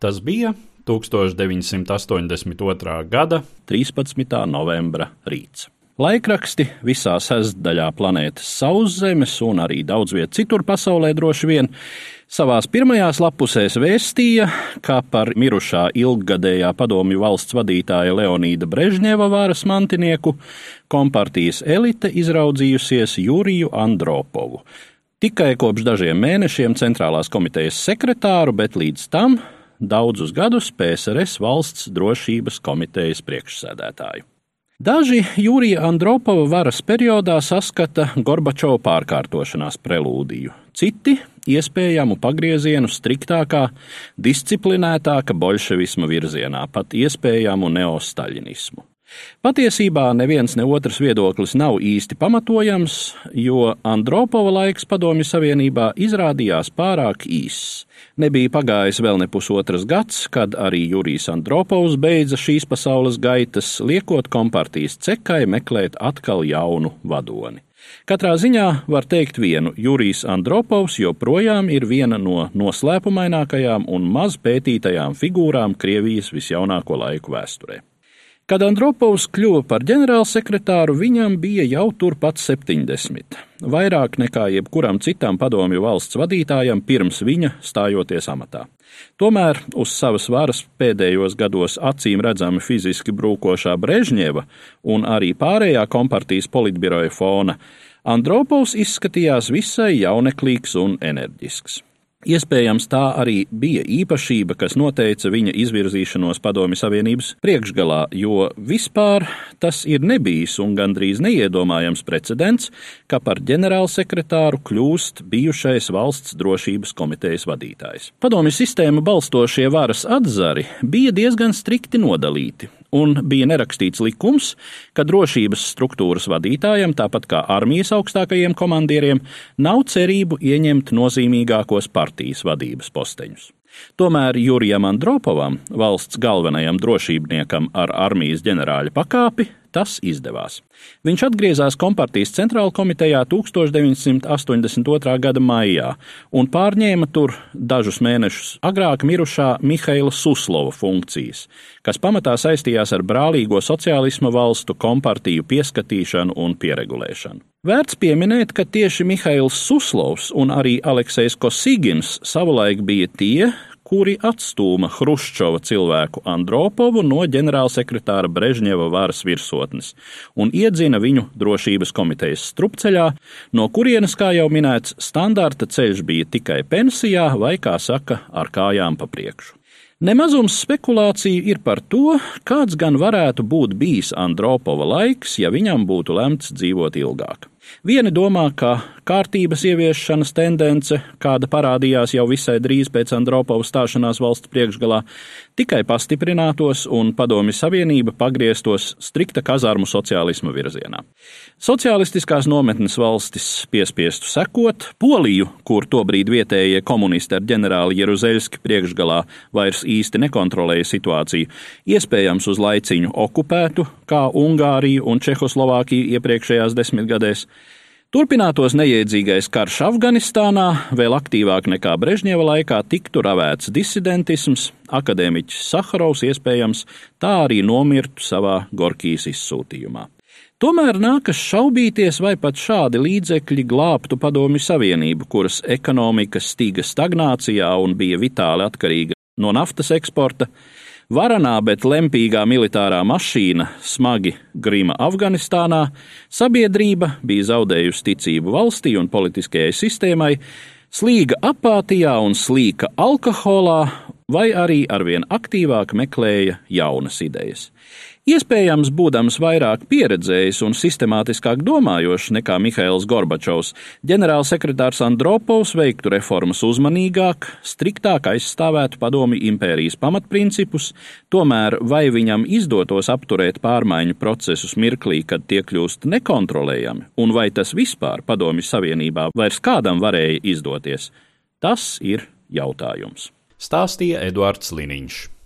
Tas bija 1982. gada 13. novembra rīts. Laikraksti visā sestdaļā planētas Sauszemes un arī daudz viet citur pasaulē droši vien savās pirmajās lapusēs vēstīja, ka par mirušā ilggadējā padomju valsts vadītāja Leonīda Brežņeva varas mantinieku kompartijas elite izraudzījusies Juriju Andropovu. Tikai kopš dažiem mēnešiem centrālās komitejas sekretāru, bet līdz tam daudzus gadus PSRS valsts drošības komitejas priekšsēdētāju. Daži Jūrija Andropova varas periodā saskata Gorbačova pārkārtošanās prelūdiju, citi iespējamu pagriezienu striktākā, disciplinētāka bolševisma virzienā, pat iespējamu neostaļinismu. Patiesībā neviens ne otrs viedoklis nav īsti pamatojams, jo Andropova laiks Padomju Savienībā izrādījās pārāk īss. Nebija pagājis vēl ne pusotras gads, kad arī Jurijs Andropovs beidza šīs pasaules gaitas, liekot kompartijas cekai meklēt atkal jaunu vadoni. Katrā ziņā var teikt vienu, Jurijs Andropovs joprojām ir viena no noslēpumainākajām un maz pētītajām figūrām Krievijas visjaunāko laiku vēsturē. Kad Andropovs kļuva par ģenerālsekretāru, viņam bija jau turpat 70, vairāk nekā jebkuram citam padomju valsts vadītājam pirms viņa stājoties amatā. Tomēr uz savas varas pēdējos gados acīm redzami fiziski brūkošā Brežņeva un arī pārējā kompartijas politbiroja fona Andropovs izskatījās visai jauneklīgs un enerģisks. Iespējams, tā arī bija īpašība, kas noteica viņa izvirzīšanos Padomju Savienības priekšgalā, jo vispār tas ir nebijis un gandrīz neiedomājams precedents, ka par ģenerālsekretāru kļūst bijušais valsts drošības komitejas vadītājs. Padomju sistēmu balstošie varas atzari bija diezgan strikti nodalīti, un bija nerakstīts likums, ka drošības struktūras vadītājiem, tāpat kā armijas augstākajiem komandieriem, nav cerību ieņemt nozīmīgākos partijas vadības posteņus. Tomēr Jurijam Andropovam, valsts galvenajam drošībniekam ar armijas ģenerāļa pakāpi, Tas izdevās. Viņš atgriezās Kompartijas centrāla komitejā 1982. gada maijā un pārņēma tur dažus mēnešus agrāk mirušā Mihaila Suslova funkcijas, kas pamatā saistījās ar brālīgo sociālisma valstu kompartiju pieskatīšanu un pieregulēšanu. Vērts pieminēt, ka tieši Mihails Suslovs un arī Aleksejs Kosīgins savulaik bija tie, kuri atstūma Hruščova cilvēku Andropovu no ģenerālsekretāra Brežņeva varas virsotnes un iedzina viņu drošības komitejas strupceļā, no kurienes, kā jau minēts, standarta ceļš bija tikai pensijā vai, kā saka, ar kājām pa priekšu. Nemazums spekulāciju ir par to, kāds gan varētu būt bijis Andropova laiks, ja viņam būtu lemts dzīvot ilgāk. Vieni domā, ka kārtības ieviešanas tendence, kāda parādījās jau visai drīz pēc Andropova stāšanās valsts priekšgalā, tikai pastiprinātos un Padomju Savienība pagrieztos strikta kazarmu sociālisma virzienā. Sociālistiskās nometnes valstis piespiestu sekot, Poliju, kur tobrīd vietējie komunisti ar ģenerāli Jeruzeļski priekšgalā vairs īsti nekontrolēja situāciju, iespējams uz laiciņu okupētu, kā Ungāriju un Čehoslovākiju iepriekšējās desmitgadēs. Turpinātos neiedzīgais karš Afganistānā, vēl aktīvāk nekā Brežņeva laikā tiktu ravēts disidentisms, akadēmiķis Saharovs iespējams tā arī nomirtu savā Gorkijas izsūtījumā. Tomēr nākas šaubīties, vai pat šādi līdzekļi glābtu Padomju Savienību, kuras ekonomika stīga stagnācijā un bija vitāli atkarīga no naftas eksporta, Varanā, bet lempīgā militārā mašīna smagi grima Afganistānā, sabiedrība bija zaudējusi ticību valstī un politiskajai sistēmai, slīga apātijā un slīka alkoholā, vai arī arvien aktīvāk meklēja jaunas idejas. Iespējams, būdams vairāk pieredzējis un sistemātiskāk domājošs nekā Mihails Gorbačovs, ģenerālsekretārs Andropovs veiktu reformas uzmanīgāk, striktāk aizstāvētu padomi impērijas pamatprincipus, tomēr vai viņam izdotos apturēt pārmaiņu procesus mirklī, kad tie kļūst nekontrolējami, un vai tas vispār padomju savienībā vairs kādam varēja izdoties, tas ir jautājums. Stāstīja Eduards Liniņš.